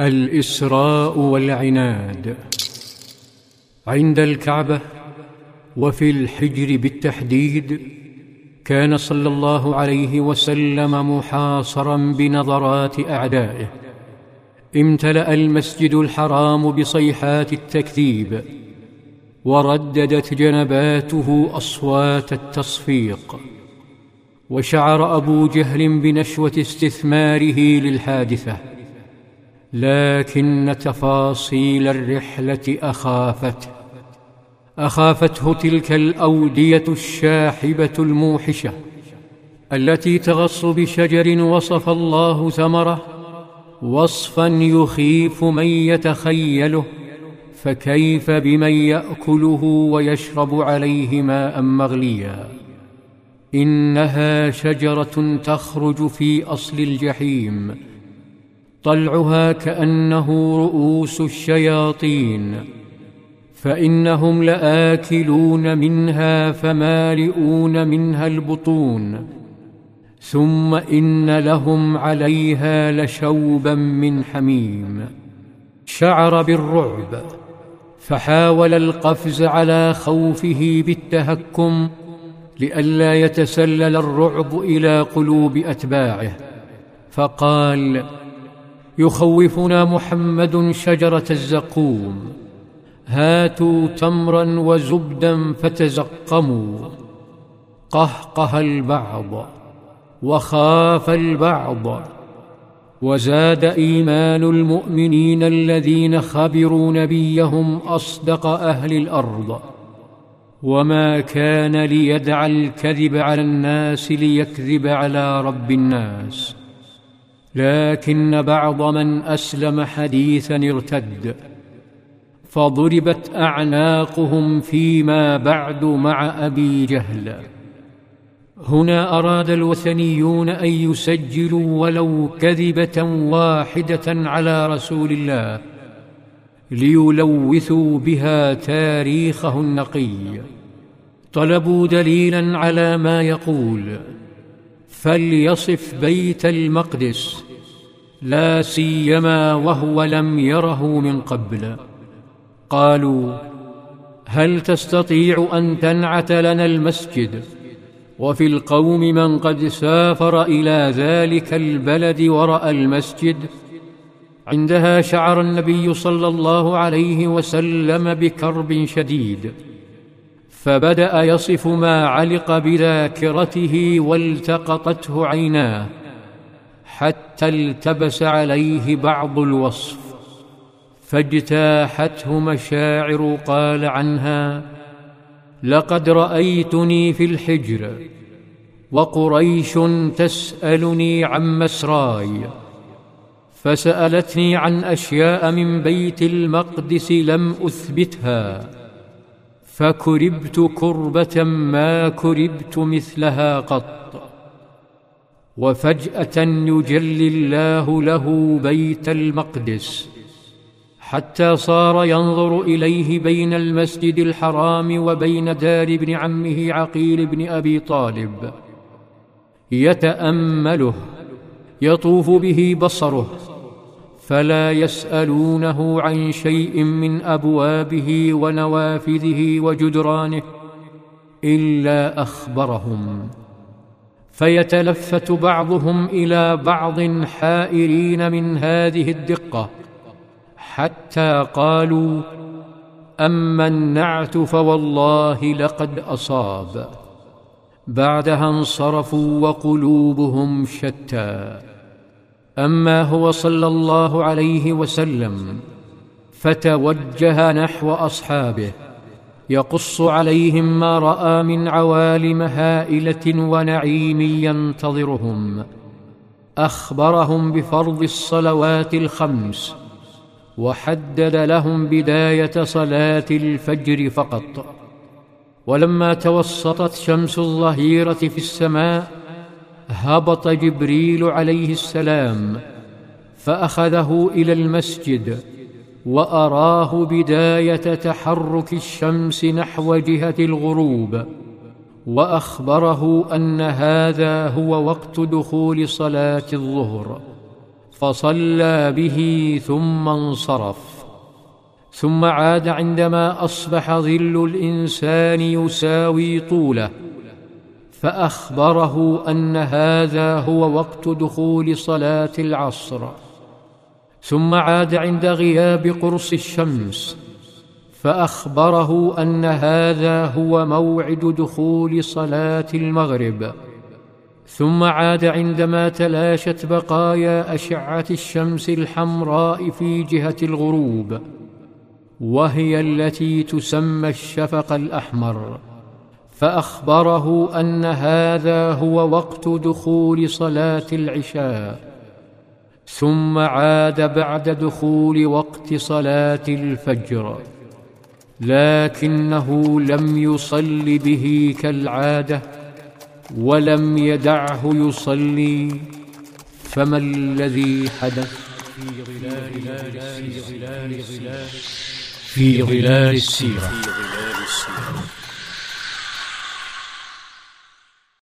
الإسراء والعناد. عند الكعبة وفي الحجر بالتحديد كان صلى الله عليه وسلم محاصرا بنظرات أعدائه. امتلأ المسجد الحرام بصيحات التكذيب ورددت جنباته أصوات التصفيق. وشعر أبو جهل بنشوة استثماره للحادثة. لكن تفاصيل الرحلة اخافته أخافته تلك الأودية الشاحبة الموحشة التي تغص بشجر وصف الله ثمره وصفا يخيف من يتخيله فكيف بمن يأكله ويشرب عليه ماء مغليا؟ إنها شجرة تخرج في أصل الجحيم طلعها كأنه رؤوس الشياطين فإنهم لآكلون منها فمالئون منها البطون ثم إن لهم عليها لشوبا من حميم. شعر بالرعب فحاول القفز على خوفه بالتهكم لئلا يتسلل الرعب إلى قلوب أتباعه فقال يخوفنا محمد شجرة الزقوم. هاتوا تمرا وزبدا فتزقموا. قهقه البعض وخاف البعض. وزاد إيمان المؤمنين الذين خبروا نبيهم أصدق أهل الأرض. وما كان ليدع الكذب على الناس ليكذب على رب الناس. لكن بعض من أسلم حديثا ارتد. فضربت أعناقهم فيما بعد مع أبي جهل. هنا أراد الوثنيون أن يسجلوا ولو كذبة واحدة على رسول الله ليلوثوا بها تاريخه النقي. طلبوا دليلا على ما يقول. فليصف بيت المقدس. لا سيما وهو لم يره من قبل. قالوا هل تستطيع أن تنعت لنا المسجد؟ وفي القوم من قد سافر إلى ذلك البلد وراى المسجد. عندها شعر النبي صلى الله عليه وسلم بكرب شديد. فبدأ يصف ما علق بذاكرته والتقطته عيناه. حتى التبس عليه بعض الوصف فاجتاحته مشاعر قال عنها لقد رأيتني في الحجر وقريش تسألني عن مسراي فسألتني عن أشياء من بيت المقدس لم أثبتها فكربت كربة ما كربت مثلها قط. وفجأة يجلي الله له بيت المقدس حتى صار ينظر إليه بين المسجد الحرام وبين دار ابن عمه عقيل بن أبي طالب يتأمله يطوف به بصره فلا يسألونه عن شيء من أبوابه ونوافذه وجدرانه إلا أخبرهم. فيتلفت بعضهم إلى بعض حائرين من هذه الدقة حتى قالوا اما النعت فوالله لقد أصاب. بعدها انصرفوا وقلوبهم شتى. أما هو صلى الله عليه وسلم فتوجه نحو أصحابه يقص عليهم ما رأى من عوالم هائلة ونعيم ينتظرهم. أخبرهم بفرض الصلوات الخمس وحدد لهم بداية صلاة الفجر فقط. ولما توسطت شمس الظهيرة في السماء هبط جبريل عليه السلام فأخذه إلى المسجد. وأراه بداية تحرك الشمس نحو جهة الغروب وأخبره أن هذا هو وقت دخول صلاة الظهر فصلى به ثم انصرف. ثم عاد عندما أصبح ظل الإنسان يساوي طوله فأخبره أن هذا هو وقت دخول صلاة العصر. ثم عاد عند غياب قرص الشمس فأخبره أن هذا هو موعد دخول صلاة المغرب. ثم عاد عندما تلاشت بقايا أشعة الشمس الحمراء في جهة الغروب وهي التي تسمى الشفق الأحمر. فأخبره أن هذا هو وقت دخول صلاة العشاء. ثم عاد بعد دخول وقت صلاة الفجر لكنه لم يصل به كالعادة ولم يدعه يصلي فما الذي حدث؟ في ظلال السيرة.